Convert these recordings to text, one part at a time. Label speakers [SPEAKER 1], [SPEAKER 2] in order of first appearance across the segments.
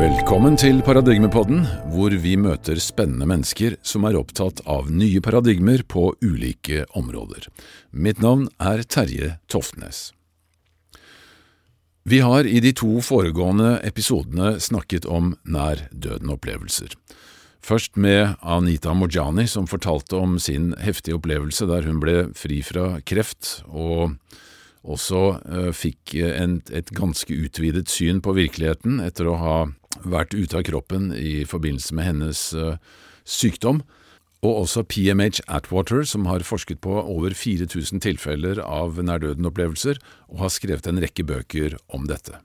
[SPEAKER 1] Velkommen til Paradigmepodden, hvor vi møter spennende mennesker som er opptatt av nye paradigmer på ulike områder. Mitt navn er Terje Toftnes. Vi har i de to foregående episodene snakket om nær døden-opplevelser. Først med Anita Mojani, som fortalte om sin heftige opplevelse der hun ble fri fra kreft, og også uh, fikk en, et ganske utvidet syn på virkeligheten etter å ha vært ute av kroppen i forbindelse med hennes uh, sykdom, og også PMH Atwater, som har forsket på over 4000 tilfeller av nærdøden-opplevelser, og har skrevet en rekke bøker om dette.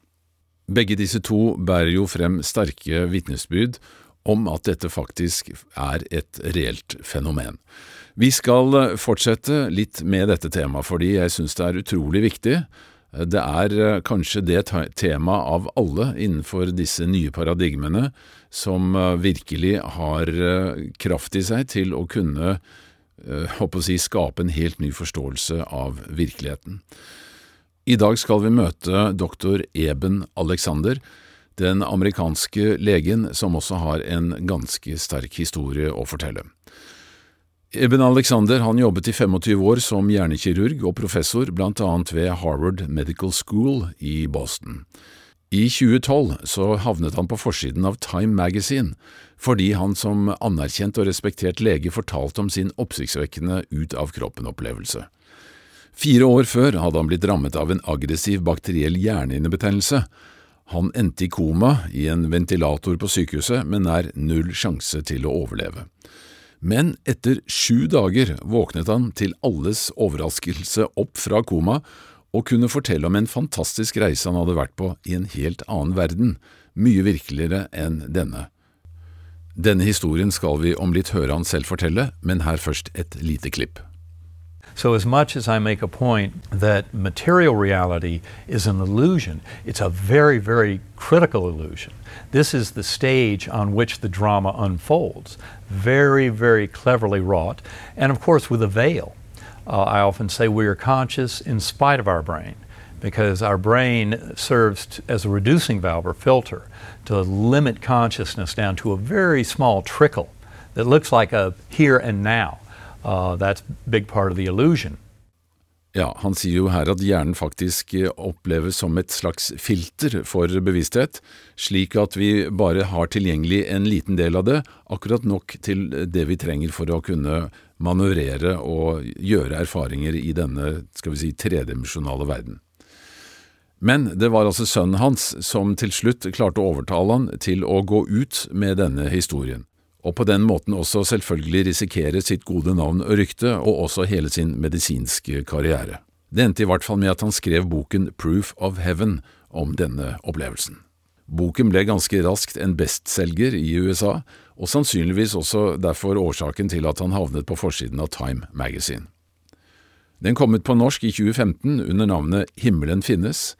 [SPEAKER 1] Begge disse to bærer jo frem sterke vitnesbyrd om at dette faktisk er et reelt fenomen. Vi skal fortsette litt med dette temaet, fordi jeg synes det er utrolig viktig det er eh, kanskje det temaet av alle innenfor disse nye paradigmene som eh, virkelig har eh, kraft i seg til å kunne håper å si, skape en helt ny forståelse av virkeligheten. I dag skal vi møte doktor Eben Alexander, den amerikanske legen som også har en ganske sterk historie å fortelle. Eben Alexander han jobbet i 25 år som hjernekirurg og professor blant annet ved Harvard Medical School i Boston. I 2012 så havnet han på forsiden av Time Magazine fordi han som anerkjent og respektert lege fortalte om sin oppsiktsvekkende ut-av-kroppen-opplevelse. Fire år før hadde han blitt rammet av en aggressiv bakteriell hjernehinnebetennelse. Han endte i koma i en ventilator på sykehuset med nær null sjanse til å overleve. Men etter sju dager våknet han til alles overraskelse opp fra koma og kunne fortelle om en fantastisk reise han hadde vært på i en helt annen verden, mye virkeligere enn denne. Denne historien skal vi om litt høre han selv fortelle, men her først et lite klipp.
[SPEAKER 2] So, as much as I make a point that material reality is an illusion, it's a very, very critical illusion. This is the stage on which the drama unfolds. Very, very cleverly wrought, and of course, with a veil. Uh, I often say we are conscious in spite of our brain because our brain serves t- as a reducing valve or filter to limit consciousness down to a very small trickle that looks like a here and now. Uh.
[SPEAKER 1] Ja, Han sier jo her at hjernen faktisk eh, oppleves som et slags filter for bevissthet, slik at vi bare har tilgjengelig en liten del av det, akkurat nok til det vi trenger for å kunne manøvrere og gjøre erfaringer i denne skal vi si, tredimensjonale verden. Men det var altså sønnen hans som til slutt klarte å overtale han til å gå ut med denne historien og på den måten også selvfølgelig risikere sitt gode navn og rykte, og også hele sin medisinske karriere. Det endte i hvert fall med at han skrev boken Proof of Heaven om denne opplevelsen. Boken ble ganske raskt en bestselger i USA, og sannsynligvis også derfor årsaken til at han havnet på forsiden av Time Magazine. Den kom ut på norsk i 2015 under navnet Himmelen finnes,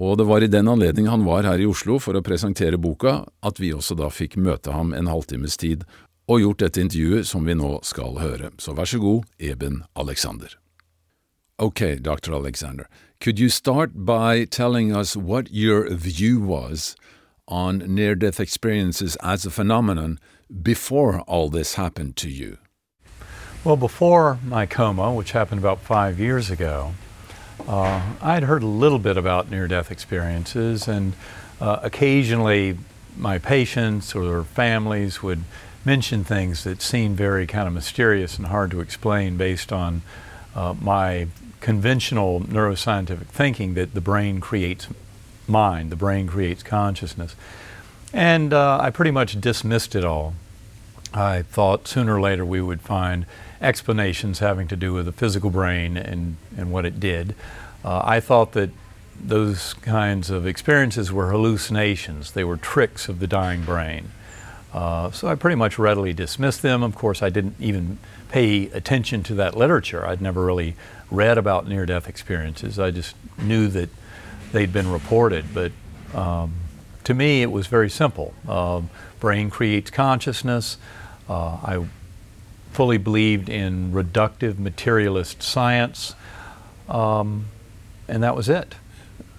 [SPEAKER 1] og det var i den anledning han var her i Oslo for å presentere boka, at vi også da fikk møte ham en halvtimes tid og gjort dette intervjuet som vi nå skal høre. Så vær så god, Eben Alexander. Okay, Dr. Alexander, could you start by telling us what your view was on near death experiences as a phenomenon before all this happened to you?
[SPEAKER 2] Well, before my coma, which happened about five years ago, uh, I'd heard a little bit about near death experiences, and uh, occasionally my patients or their families would mention things that seemed very kind of mysterious and hard to explain based on uh, my conventional neuroscientific thinking that the brain creates mind, the brain creates consciousness. And uh, I pretty much dismissed it all. I thought sooner or later we would find explanations having to do with the physical brain and, and what it did. Uh, I thought that those kinds of experiences were hallucinations, they were tricks of the dying brain. Uh, so I pretty much readily dismissed them. Of course, I didn't even pay attention to that literature. I'd never really read about near death experiences. I just knew that they'd been reported. But um, to me, it was very simple. Uh, brain creates consciousness. Uh, I fully believed in reductive materialist science, um, and that was it.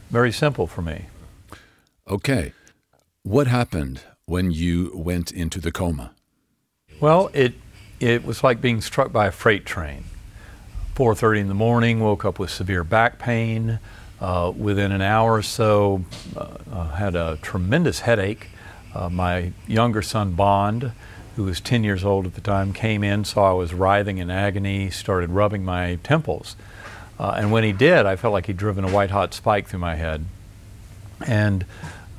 [SPEAKER 2] Very simple for me.
[SPEAKER 1] Okay. What happened when you went into the coma?
[SPEAKER 2] Well, it it was like being struck by a freight train. 4:30 in the morning, woke up with severe back pain. Uh, within an hour or so, uh, uh, had a tremendous headache. Uh, my younger son Bond, who was 10 years old at the time, came in, saw I was writhing in agony, started rubbing my temples. Uh, and when he did, I felt like he'd driven a white hot spike through my head. And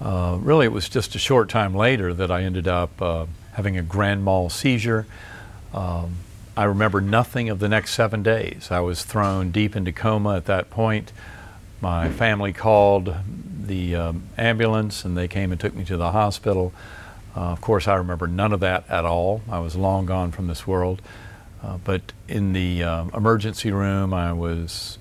[SPEAKER 2] uh, really, it was just a short time later that I ended up uh, having a grand mal seizure. Um, I remember nothing of the next seven days. I was thrown deep into coma at that point. My family called the um, ambulance and they came and took me to the hospital. Uh, of course, I remember none of that at all. I was long gone from this world. Uh, but in the uh, emergency room, I was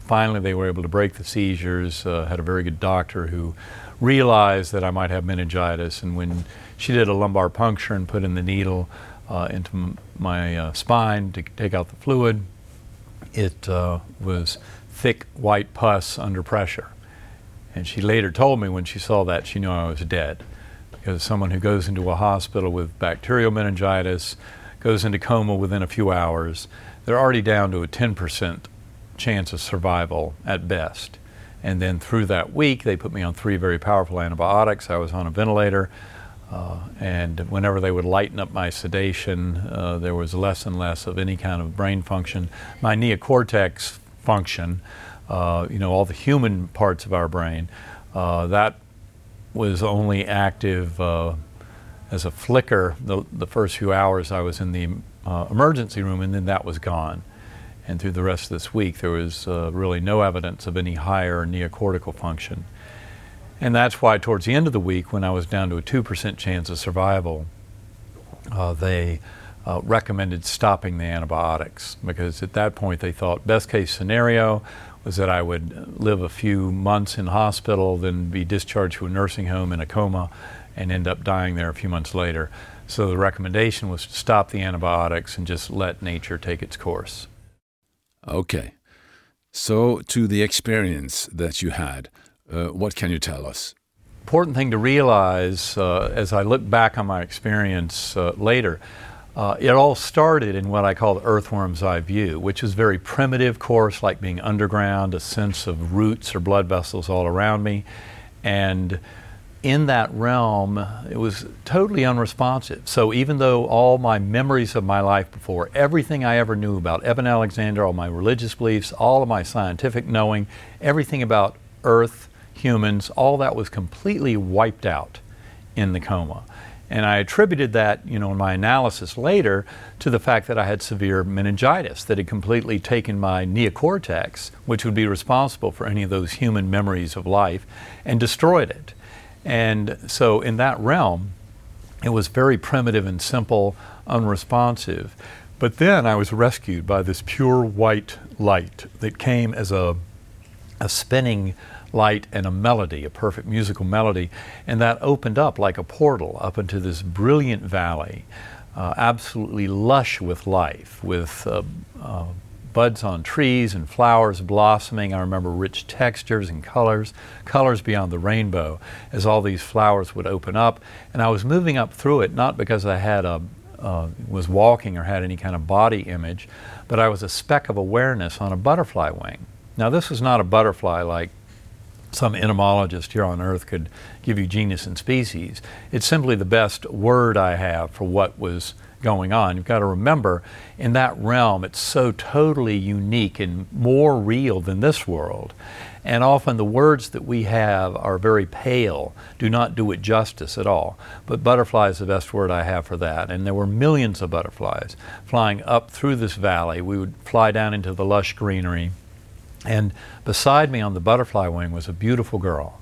[SPEAKER 2] finally, they were able to break the seizures. Uh, had a very good doctor who realized that I might have meningitis. And when she did a lumbar puncture and put in the needle uh, into my uh, spine to take out the fluid, it was thick white pus under pressure. And she later told me when she saw that, she knew I was dead because someone who goes into a hospital with bacterial meningitis goes into coma within a few hours, they're already down to a 10% chance of survival at best. And then through that week, they put me on three very powerful antibiotics. I was on a ventilator. Uh, and whenever they would lighten up my sedation, uh, there was less and less of any kind of brain function. My neocortex function, uh, you know, all the human parts of our brain, uh, that was only active uh, as a flicker the, the first few hours I was in the uh, emergency room, and then that was gone. And through the rest of this week, there was uh, really no evidence of any higher neocortical function. And that's why, towards the end of the week, when I was down to a 2% chance of survival, uh, they uh, recommended stopping the antibiotics because at that point they thought best case scenario was that I would live a few months in hospital, then be discharged to a nursing home in a coma, and end up dying there a few months later. So the recommendation was to stop the antibiotics and just let nature take its course.
[SPEAKER 1] Okay. So, to the experience that you had, uh, what can you tell us?
[SPEAKER 2] Important thing to realize uh, as I look back on my experience uh, later uh, it all started in what I call the earthworm's eye view, which is very primitive course, like being underground, a sense of roots or blood vessels all around me. And in that realm, it was totally unresponsive. So even though all my memories of my life before, everything I ever knew about Eben Alexander, all my religious beliefs, all of my scientific knowing, everything about Earth, humans, all that was completely wiped out in the coma. And I attributed that, you know, in my analysis later to the fact that I had severe meningitis that had completely taken my neocortex, which would be responsible for any of those human memories of life, and destroyed it. And so, in that realm, it was very primitive and simple, unresponsive. But then I was rescued by this pure white light that came as a, a spinning light and a melody, a perfect musical melody. And that opened up like a portal up into this brilliant valley, uh, absolutely lush with life, with uh, uh, buds on trees and flowers blossoming. I remember rich textures and colors, colors beyond the rainbow, as all these flowers would open up. And I was moving up through it not because I had a uh, was walking or had any kind of body image, but I was a speck of awareness on a butterfly wing. Now, this was not a butterfly like some entomologist here on earth could give you genus and species. It's simply the best word I have for what was going on. You've got to remember, in that realm, it's so totally unique and more real than this world. And often the words that we have are very pale, do not do it justice at all. But butterfly is the best word I have for that. And there were millions of butterflies flying up through this valley. We would fly down into the lush greenery and beside me on the butterfly wing was a beautiful girl,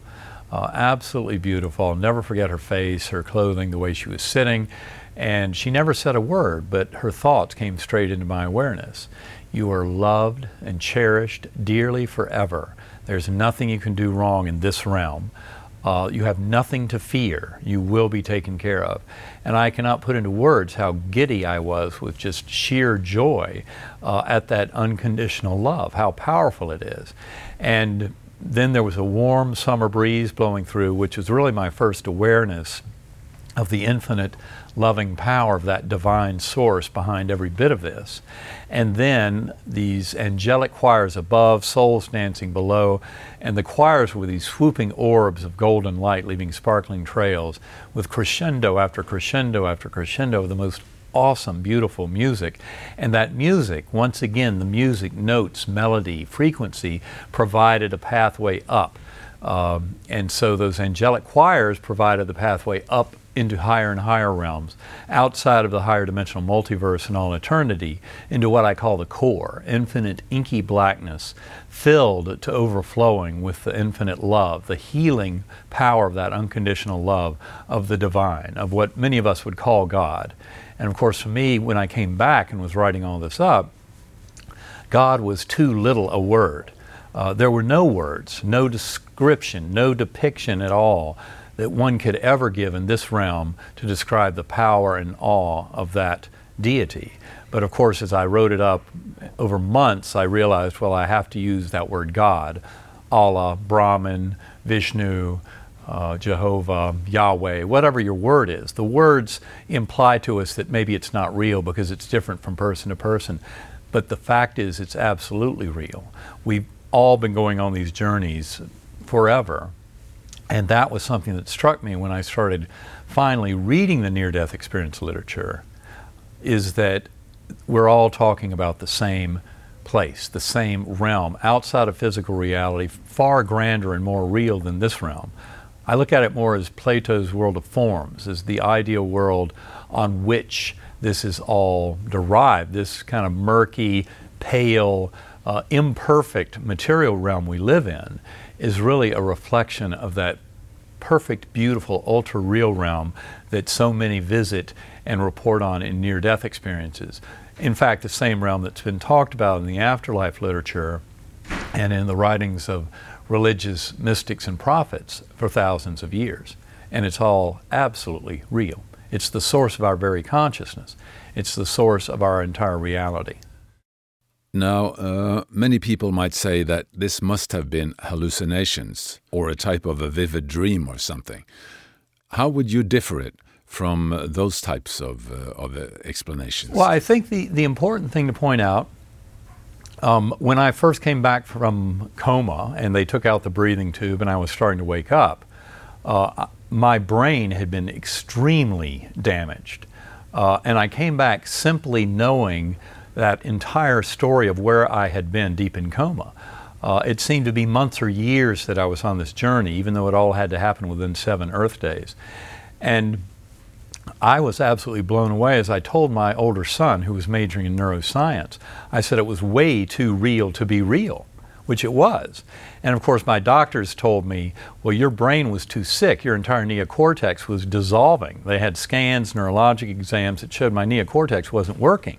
[SPEAKER 2] uh, absolutely beautiful. I'll never forget her face, her clothing, the way she was sitting. And she never said a word, but her thoughts came straight into my awareness. You are loved and cherished dearly forever. There's nothing you can do wrong in this realm. Uh, you have nothing to fear. You will be taken care of. And I cannot put into words how giddy I was with just sheer joy uh, at that unconditional love, how powerful it is. And then there was a warm summer breeze blowing through, which was really my first awareness of the infinite loving power of that divine source behind every bit of this. And then these angelic choirs above, souls dancing below, and the choirs were these swooping orbs of golden light leaving sparkling trails with crescendo after crescendo after crescendo of the most awesome, beautiful music. And that music, once again, the music, notes, melody, frequency, provided a pathway up. Um, and so those angelic choirs provided the pathway up into higher and higher realms, outside of the higher dimensional multiverse and all eternity, into what I call the core, infinite inky blackness, filled to overflowing with the infinite love, the healing power of that unconditional love of the divine, of what many of us would call God. And of course, for me, when I came back and was writing all this up, God was too little a word. Uh, there were no words, no description, no depiction at all that one could ever give in this realm to describe the power and awe of that deity. But of course, as I wrote it up over months, I realized, well, I have to use that word God, Allah, Brahman, Vishnu, uh, Jehovah, Yahweh, whatever your word is. The words imply to us that maybe it's not real because it's different from person to person. But the fact is, it's absolutely real. We've all been going on these journeys forever. And that was something that struck me when I started finally reading the near death experience literature is that we're all talking about the same place, the same realm outside of physical reality, far grander and more real than this realm. I look at it more as Plato's world of forms, as the ideal world on which this is all derived, this kind of murky, pale, uh, imperfect material realm we live in is really a reflection of that perfect, beautiful, ultra real realm that so many visit and report on in near death experiences. In fact, the same realm that's been talked about in the afterlife literature and in the writings of religious mystics and prophets for thousands of years. And it's all absolutely real. It's the source of our very consciousness, it's the source of our entire reality.
[SPEAKER 1] Now, uh, many people might say that this must have been hallucinations or a type of a vivid dream or something. How would you differ it from uh, those types of, uh, of uh, explanations?
[SPEAKER 2] Well, I think the, the important thing to point out um, when I first came back from coma and they took out the breathing tube and I was starting to wake up, uh, my brain had been extremely damaged. Uh, and I came back simply knowing that entire story of where I had been deep in coma. Uh, it seemed to be months or years that I was on this journey, even though it all had to happen within seven Earth days. And I was absolutely blown away as I told my older son, who was majoring in neuroscience, I said it was way too real to be real, which it was. And of course, my doctors told me, well, your brain was too sick. Your entire neocortex was dissolving. They had scans, neurologic exams that showed my neocortex wasn't working.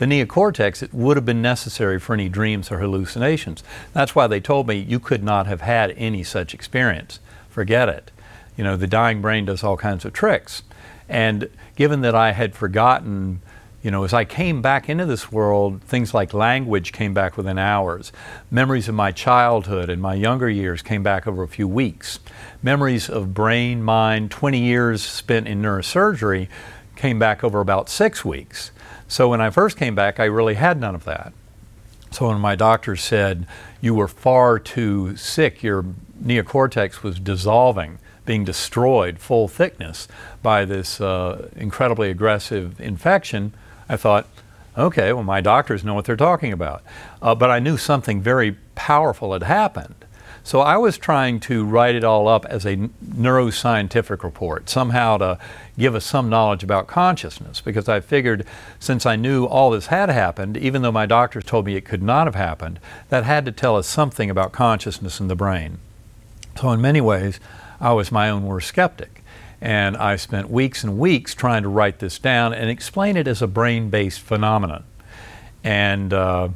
[SPEAKER 2] The neocortex, it would have been necessary for any dreams or hallucinations. That's why they told me you could not have had any such experience. Forget it. You know, the dying brain does all kinds of tricks. And given that I had forgotten, you know, as I came back into this world, things like language came back within hours. Memories of my childhood and my younger years came back over a few weeks. Memories of brain, mind, 20 years spent in neurosurgery came back over about six weeks. So when I first came back, I really had none of that. So when my doctor said, You were far too sick, your neocortex was dissolving being destroyed full thickness by this uh, incredibly aggressive infection, I thought, okay, well, my doctors know what they're talking about. Uh, but I knew something very powerful had happened. So I was trying to write it all up as a neuroscientific report, somehow to give us some knowledge about consciousness, because I figured since I knew all this had happened, even though my doctors told me it could not have happened, that had to tell us something about consciousness in the brain. So, in many ways, I was my own worst skeptic. And I spent weeks and weeks trying to write this down and explain it as a brain based phenomenon. And uh,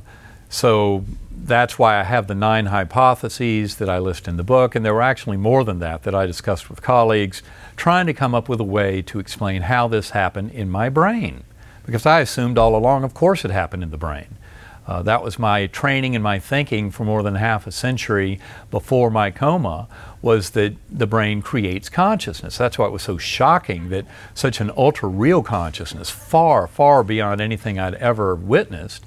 [SPEAKER 2] so that's why I have the nine hypotheses that I list in the book. And there were actually more than that that I discussed with colleagues, trying to come up with a way to explain how this happened in my brain. Because I assumed all along, of course, it happened in the brain. Uh, that was my training and my thinking for more than half a century before my coma was that the brain creates consciousness. That's why it was so shocking that such an ultra real consciousness, far, far beyond anything I'd ever witnessed,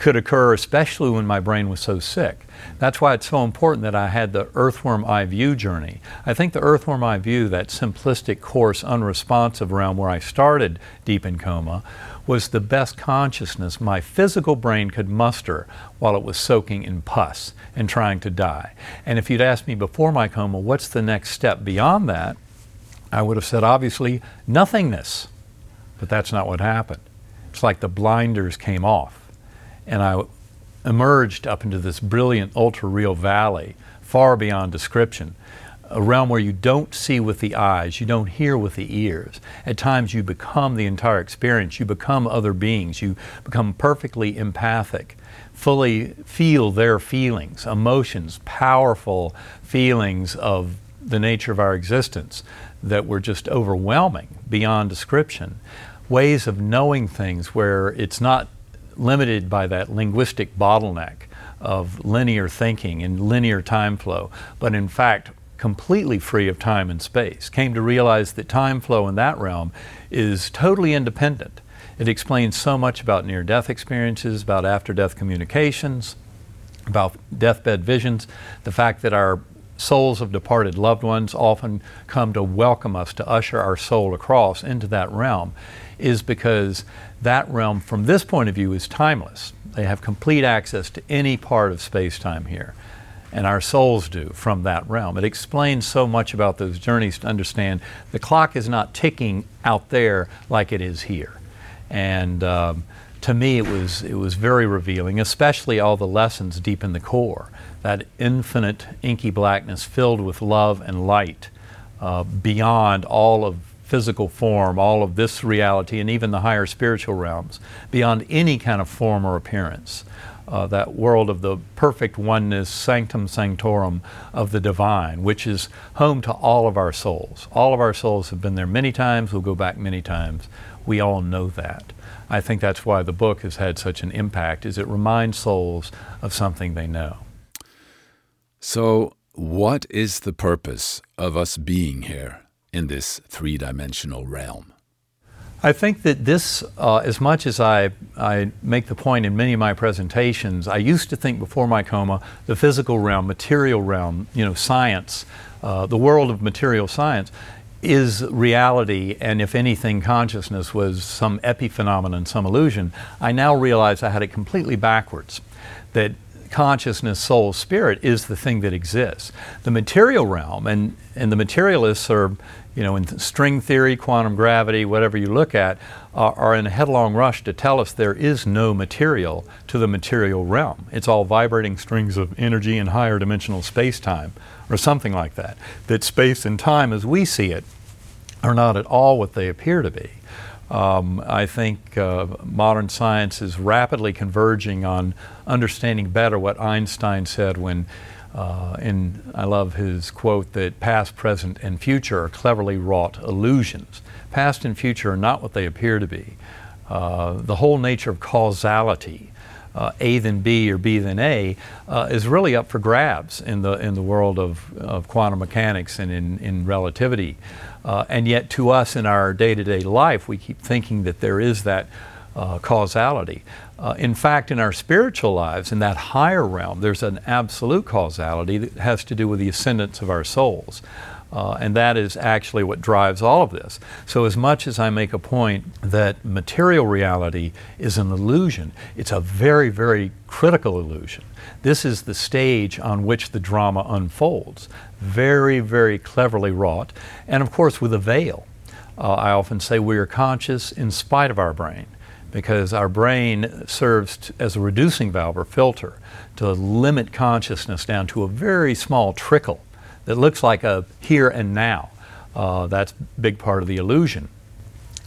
[SPEAKER 2] could occur, especially when my brain was so sick. That's why it's so important that I had the earthworm eye view journey. I think the earthworm eye view, that simplistic, coarse, unresponsive realm where I started deep in coma, was the best consciousness my physical brain could muster while it was soaking in pus and trying to die. And if you'd asked me before my coma, what's the next step beyond that, I would have said, obviously, nothingness. But that's not what happened. It's like the blinders came off, and I emerged up into this brilliant, ultra real valley, far beyond description a realm where you don't see with the eyes, you don't hear with the ears. At times you become the entire experience, you become other beings, you become perfectly empathic, fully feel their feelings, emotions, powerful feelings of the nature of our existence that were just overwhelming beyond description. Ways of knowing things where it's not limited by that linguistic bottleneck of linear thinking and linear time flow, but in fact completely free of time and space, came to realize that time flow in that realm is totally independent. It explains so much about near death experiences, about after death communications, about deathbed visions, the fact that our souls of departed loved ones often come to welcome us to usher our soul across into that realm is because that realm, from this point of view, is timeless. They have complete access to any part of space time here and our souls do from that realm. It explains so much about those journeys to understand the clock is not ticking out there like it is here. And um, to me, it was, it was very revealing, especially all the lessons deep in the core. That infinite inky blackness filled with love and light uh, beyond all of physical form, all of this reality, and even the higher spiritual realms, beyond any kind of form or appearance uh, that world of the perfect oneness, sanctum sanctorum of the divine, which is home to all of our souls. All of our souls have been there many times, we'll go back many times. We all know that. I think that's why the book has had such an impact, is it reminds souls of something they know.
[SPEAKER 1] So, what is the purpose of us being here in this three dimensional realm?
[SPEAKER 2] I think that this, uh, as much as I, I make the point in many of my presentations, I used to think before my coma, the physical realm, material realm, you know, science, uh, the world of material science is reality, and if anything, consciousness was some epiphenomenon, some illusion. I now realize I had it completely backwards. That consciousness, soul, spirit is the thing that exists. The material realm, and, and the materialists are you know, in string theory, quantum gravity, whatever you look at, are in a headlong rush to tell us there is no material to the material realm. It's all vibrating strings of energy in higher dimensional space time, or something like that. That space and time, as we see it, are not at all what they appear to be. Um, I think uh, modern science is rapidly converging on understanding better what Einstein said when uh, and I love his quote that past, present, and future are cleverly wrought illusions. Past and future are not what they appear to be. Uh, the whole nature of causality, uh, A then B or B then A, uh, is really up for grabs in the, in the world of, of quantum mechanics and in, in relativity. Uh, and yet, to us in our day to day life, we keep thinking that there is that uh, causality. Uh, in fact, in our spiritual lives, in that higher realm, there's an absolute causality that has to do with the ascendance of our souls. Uh, and that is actually what drives all of this. So, as much as I make a point that material reality is an illusion, it's a very, very critical illusion. This is the stage on which the drama unfolds. Very, very cleverly wrought, and of course, with a veil. Uh, I often say we are conscious in spite of our brain because our brain serves t- as a reducing valve or filter to limit consciousness down to a very small trickle that looks like a here and now. Uh, that's a big part of the illusion.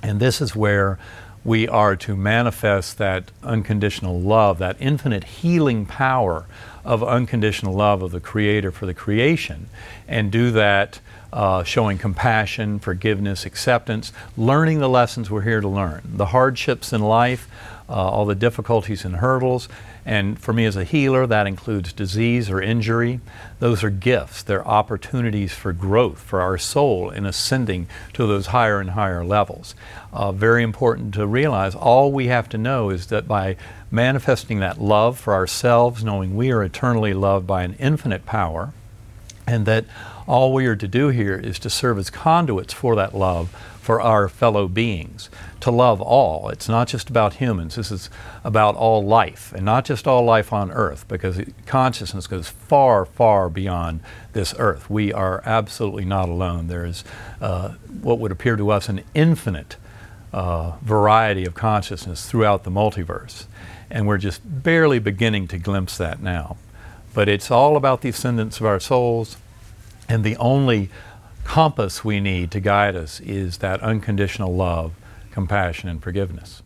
[SPEAKER 2] And this is where we are to manifest that unconditional love, that infinite healing power of unconditional love of the Creator for the creation, and do that uh, showing compassion, forgiveness, acceptance, learning the lessons we're here to learn, the hardships in life, uh, all the difficulties and hurdles, And for me as a healer, that includes disease or injury. Those are gifts. They're opportunities for growth for our soul in ascending to those higher and higher levels. Uh, very important to realize all we have to know is that by manifesting that love for ourselves, knowing we are eternally loved by an infinite power, and that all we are to do here is to serve as conduits for that love for our fellow beings, to love all. It's not just about humans, this is about all life, and not just all life on earth, because consciousness goes far, far beyond this earth. We are absolutely not alone. There is uh, what would appear to us an infinite uh, variety of consciousness throughout the multiverse, and we're just barely beginning to glimpse that now. But it's all about the ascendance of our souls, and the only compass we need to guide us is that unconditional love, compassion, and forgiveness.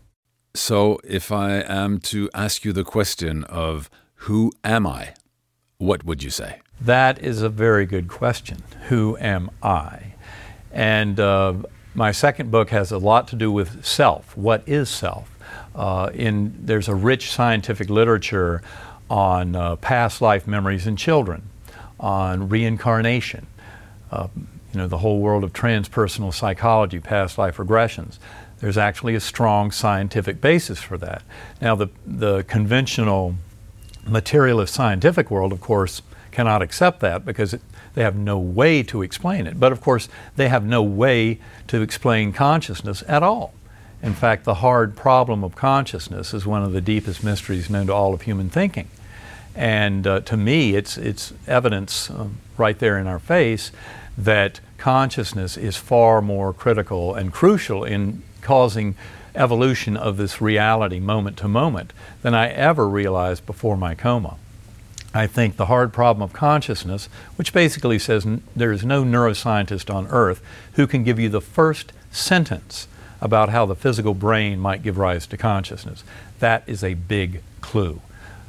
[SPEAKER 1] So, if I am to ask you the question of who am I, what would you say?
[SPEAKER 2] That is a very good question. Who am I? And uh, my second book has a lot to do with self. What is self? Uh, in, there's a rich scientific literature on uh, past life memories in children, on reincarnation, uh, you know, the whole world of transpersonal psychology, past life regressions. There's actually a strong scientific basis for that. Now, the, the conventional materialist scientific world, of course, cannot accept that because it, they have no way to explain it. But of course, they have no way to explain consciousness at all. In fact, the hard problem of consciousness is one of the deepest mysteries known to all of human thinking. And uh, to me, it's, it's evidence um, right there in our face that consciousness is far more critical and crucial in causing evolution of this reality moment to moment than I ever realized before my coma. I think the hard problem of consciousness, which basically says n- there is no neuroscientist on earth who can give you the first sentence about how the physical brain might give rise to consciousness. That is a big clue.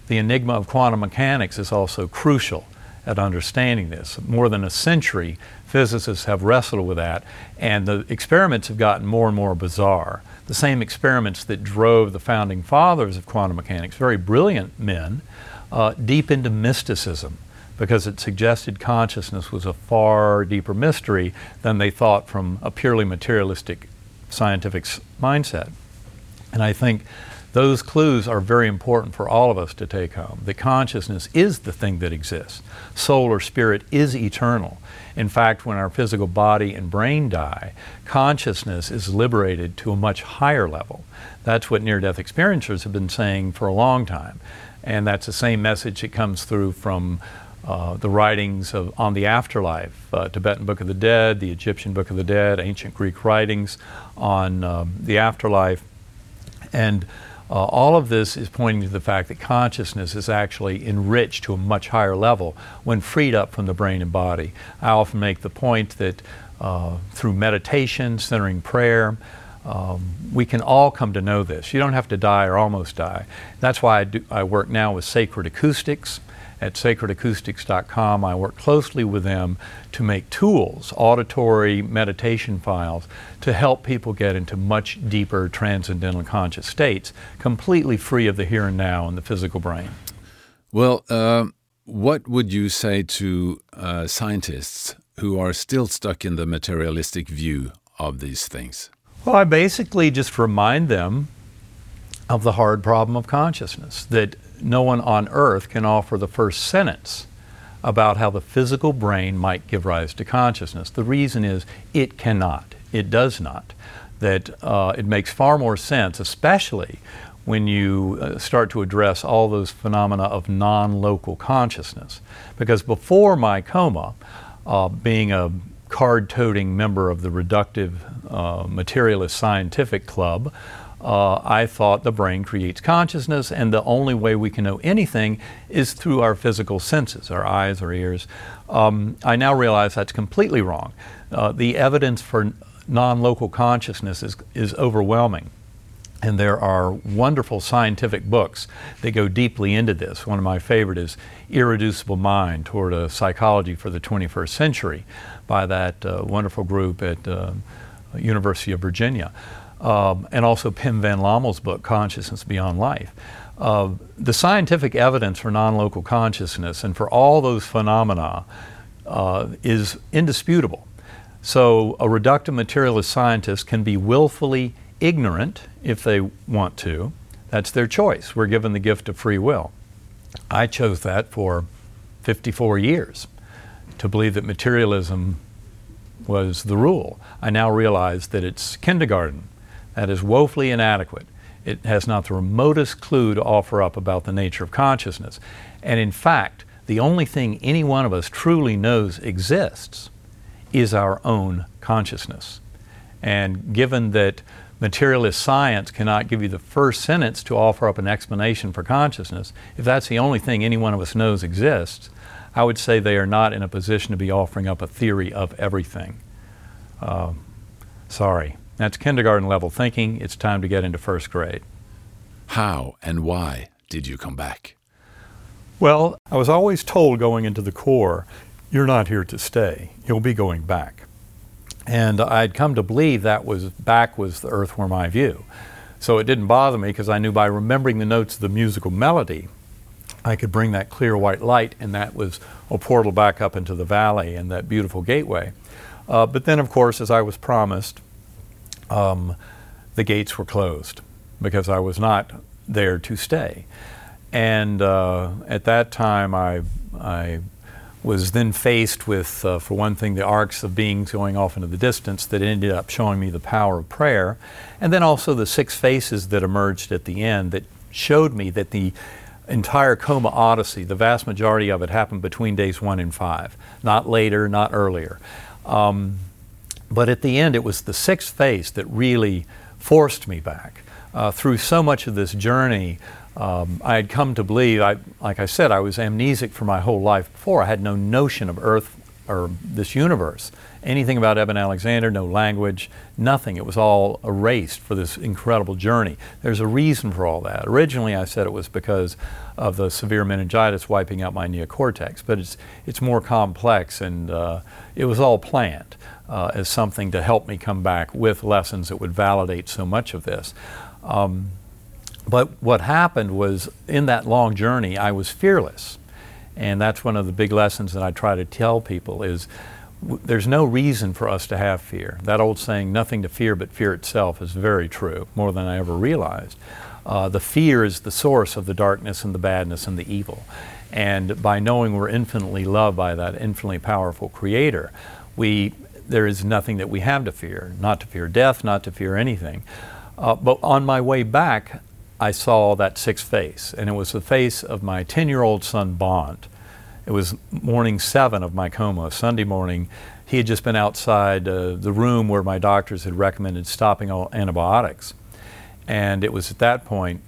[SPEAKER 2] The enigma of quantum mechanics is also crucial at understanding this. More than a century, physicists have wrestled with that, and the experiments have gotten more and more bizarre. The same experiments that drove the founding fathers of quantum mechanics, very brilliant men, uh, deep into mysticism because it suggested consciousness was a far deeper mystery than they thought from a purely materialistic scientific mindset. And I think those clues are very important for all of us to take home. The consciousness is the thing that exists. Soul or spirit is eternal. In fact, when our physical body and brain die, consciousness is liberated to a much higher level. That's what near death experiencers have been saying for a long time. And that's the same message that comes through from uh, the writings of, on the afterlife, uh, Tibetan Book of the Dead, the Egyptian Book of the Dead, ancient Greek writings on um, the afterlife. And uh, all of this is pointing to the fact that consciousness is actually enriched to a much higher level when freed up from the brain and body. I often make the point that uh, through meditation, centering prayer, um, we can all come to know this. You don't have to die or almost die. That's why I, do, I work now with Sacred Acoustics at sacredacoustics.com. I work closely with them to make tools, auditory meditation files, to help people get into much deeper transcendental conscious states, completely free of the here and now and the physical brain.
[SPEAKER 1] Well, uh, what would you say to uh, scientists who are still stuck in the materialistic view of these things?
[SPEAKER 2] Well, I basically just remind them of the hard problem of consciousness that no one on earth can offer the first sentence about how the physical brain might give rise to consciousness. The reason is it cannot, it does not. That uh, it makes far more sense, especially when you uh, start to address all those phenomena of non local consciousness. Because before my coma, uh, being a card toting member of the reductive uh, materialist scientific club, uh, I thought the brain creates consciousness, and the only way we can know anything is through our physical senses, our eyes, our ears. Um, I now realize that's completely wrong. Uh, the evidence for non local consciousness is, is overwhelming. And there are wonderful scientific books that go deeply into this. One of my favorite is Irreducible Mind Toward a Psychology for the 21st Century by that uh, wonderful group at uh, University of Virginia um, and also Pim Van Lommel's book, Consciousness Beyond Life. uh, the scientific evidence for non local consciousness and for all those phenomena uh, is indisputable. So, a reductive materialist scientist can be willfully ignorant if they want to. That's their choice. We're given the gift of free will. I chose that for 54 years to believe that materialism was the rule. I now realize that it's kindergarten. That is woefully inadequate. It has not the remotest clue to offer up about the nature of consciousness. And in fact, the only thing any one of us truly knows exists is our own consciousness. And given that materialist science cannot give you the first sentence to offer up an explanation for consciousness, if that's the only thing any one of us knows exists, I would say they are not in a position to be offering up a theory of everything. Uh, sorry. That's kindergarten level thinking. It's time to get into first grade.
[SPEAKER 1] How and why did you come back?
[SPEAKER 2] Well, I was always told going into the core, you're not here to stay. You'll be going back. And I'd come to believe that was back was the earthworm eye view. So it didn't bother me because I knew by remembering the notes of the musical melody, I could bring that clear white light, and that was a portal back up into the valley and that beautiful gateway. Uh, but then, of course, as I was promised, um, the gates were closed because I was not there to stay. And uh, at that time, I, I was then faced with, uh, for one thing, the arcs of beings going off into the distance that ended up showing me the power of prayer, and then also the six faces that emerged at the end that showed me that the entire coma odyssey, the vast majority of it happened between days one and five, not later, not earlier. Um, but at the end, it was the sixth face that really forced me back. Uh, through so much of this journey, um, I had come to believe, I, like I said, I was amnesic for my whole life before. I had no notion of Earth or this universe. Anything about Eben Alexander, no language, nothing. It was all erased for this incredible journey. There's a reason for all that. Originally, I said it was because of the severe meningitis wiping out my neocortex, but it's, it's more complex and uh, it was all planned uh, as something to help me come back with lessons that would validate so much of this. Um, but what happened was in that long journey, I was fearless. And that's one of the big lessons that I try to tell people is w- there's no reason for us to have fear. That old saying, nothing to fear but fear itself, is very true, more than I ever realized. Uh, the fear is the source of the darkness and the badness and the evil. And by knowing we're infinitely loved by that infinitely powerful Creator, we, there is nothing that we have to fear, not to fear death, not to fear anything. Uh, but on my way back, I saw that sixth face, and it was the face of my 10 year old son, Bond. It was morning seven of my coma, Sunday morning. He had just been outside uh, the room where my doctors had recommended stopping all antibiotics. And it was at that point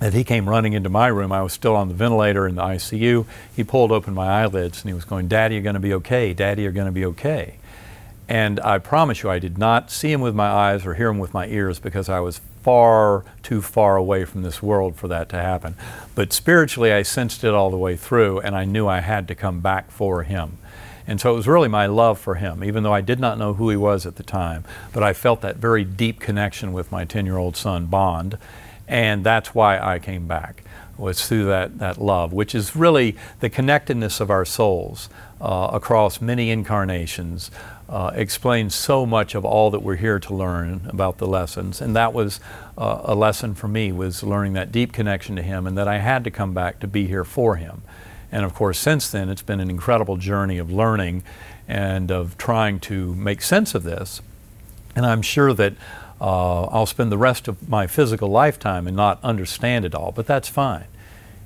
[SPEAKER 2] that he came running into my room. I was still on the ventilator in the ICU. He pulled open my eyelids and he was going, Daddy, you're going to be okay. Daddy, you're going to be okay. And I promise you, I did not see him with my eyes or hear him with my ears because I was far too far away from this world for that to happen. But spiritually, I sensed it all the way through, and I knew I had to come back for him. And so it was really my love for him, even though I did not know who he was at the time. But I felt that very deep connection with my 10 year old son, Bond. And that's why I came back, was through that, that love, which is really the connectedness of our souls uh, across many incarnations uh, explains so much of all that we're here to learn about the lessons. And that was uh, a lesson for me was learning that deep connection to him and that I had to come back to be here for him. And of course, since then, it's been an incredible journey of learning and of trying to make sense of this. And I'm sure that uh, I'll spend the rest of my physical lifetime and not understand it all, but that's fine.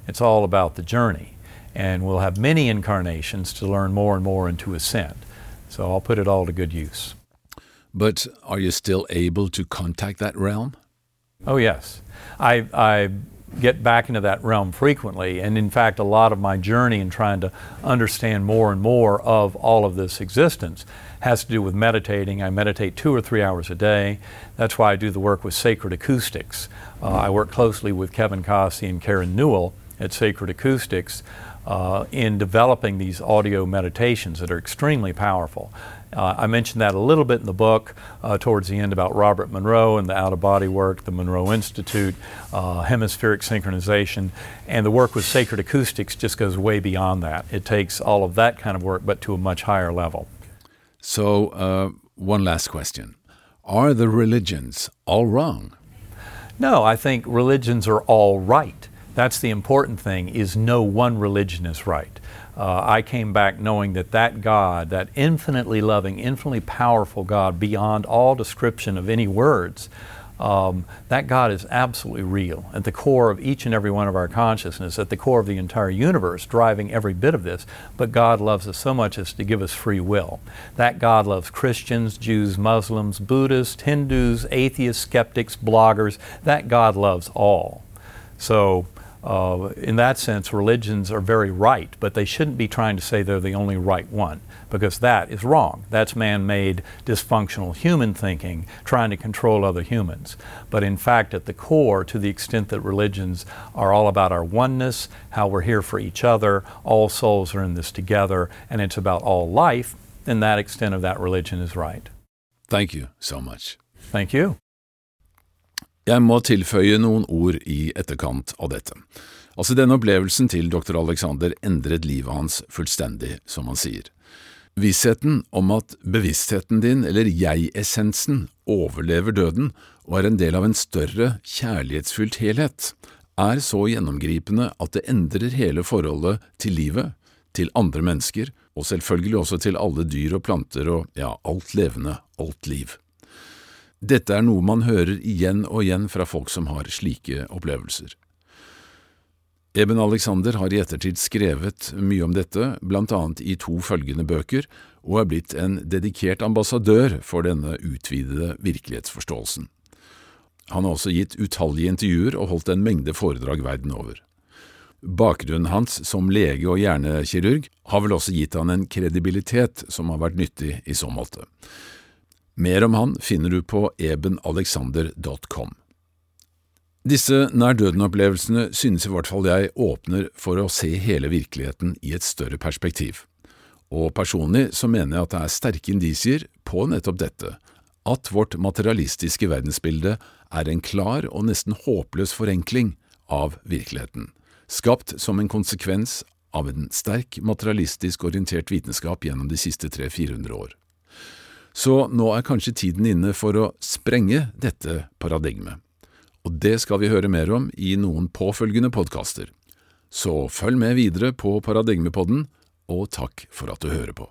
[SPEAKER 2] It's all about the journey. And we'll have many incarnations to learn more and more and to ascend. So I'll put it all to good use.
[SPEAKER 1] But are you still able to contact that realm?
[SPEAKER 2] Oh, yes. I, I get back into that realm frequently. And in fact, a lot of my journey in trying to understand more and more of all of this existence has to do with meditating. I meditate two or three hours a day. That's why I do the work with Sacred Acoustics. Uh, I work closely with Kevin Cossie and Karen Newell at Sacred Acoustics uh, in developing these audio meditations that are extremely powerful. Uh, I mentioned that a little bit in the book uh, towards the end about Robert Monroe and the out of body work, the Monroe Institute, uh, hemispheric synchronization, and the work with sacred acoustics just goes way beyond that. It takes all of that kind of work, but to a much higher level.
[SPEAKER 1] So, uh, one last question Are the religions all wrong?
[SPEAKER 2] No, I think religions are all right. That's the important thing is no one religion is right uh, I came back knowing that that God, that infinitely loving, infinitely powerful God, beyond all description of any words, um, that God is absolutely real at the core of each and every one of our consciousness, at the core of the entire universe, driving every bit of this. But God loves us so much as to give us free will. That God loves Christians, Jews, Muslims, Buddhists, Hindus, atheists, skeptics, bloggers. That God loves all. So, uh, in that sense, religions are very right, but they shouldn't be trying to say they're the only right one, because that is wrong. That's man made, dysfunctional human thinking, trying to control other humans. But in fact, at the core, to the extent that religions are all about our oneness, how we're here for each other, all souls are in this together, and it's about all life, then that extent of that religion is right.
[SPEAKER 1] Thank you so much.
[SPEAKER 2] Thank you.
[SPEAKER 1] Jeg må tilføye noen ord i etterkant av dette. Altså, denne opplevelsen til dr. Alexander endret livet hans fullstendig, som han sier. Vissheten om at bevisstheten din, eller jeg-essensen, overlever døden og er en del av en større, kjærlighetsfylt helhet, er så gjennomgripende at det endrer hele forholdet til livet, til andre mennesker, og selvfølgelig også til alle dyr og planter og ja, alt levende, alt liv. Dette er noe man hører igjen og igjen fra folk som har slike opplevelser. Eben Alexander har i ettertid skrevet mye om dette, blant annet i to følgende bøker, og er blitt en dedikert ambassadør for denne utvidede virkelighetsforståelsen. Han har også gitt utallige intervjuer og holdt en mengde foredrag verden over. Bakgrunnen hans som lege og hjernekirurg har vel også gitt han en kredibilitet som har vært nyttig i så måte. Mer om han finner du på ebenalexander.com. Disse nær-døden-opplevelsene synes i hvert fall jeg åpner for å se hele virkeligheten i et større perspektiv, og personlig så mener jeg at det er sterke indisier på nettopp dette, at vårt materialistiske verdensbilde er en klar og nesten håpløs forenkling av virkeligheten, skapt som en konsekvens av en sterk materialistisk orientert vitenskap gjennom de siste 300–400 år. Så nå er kanskje tiden inne for å sprenge dette paradigmet. Og det skal vi høre mer om i noen påfølgende podkaster. Så følg med videre på Paradigmepodden, og takk for at du hører på.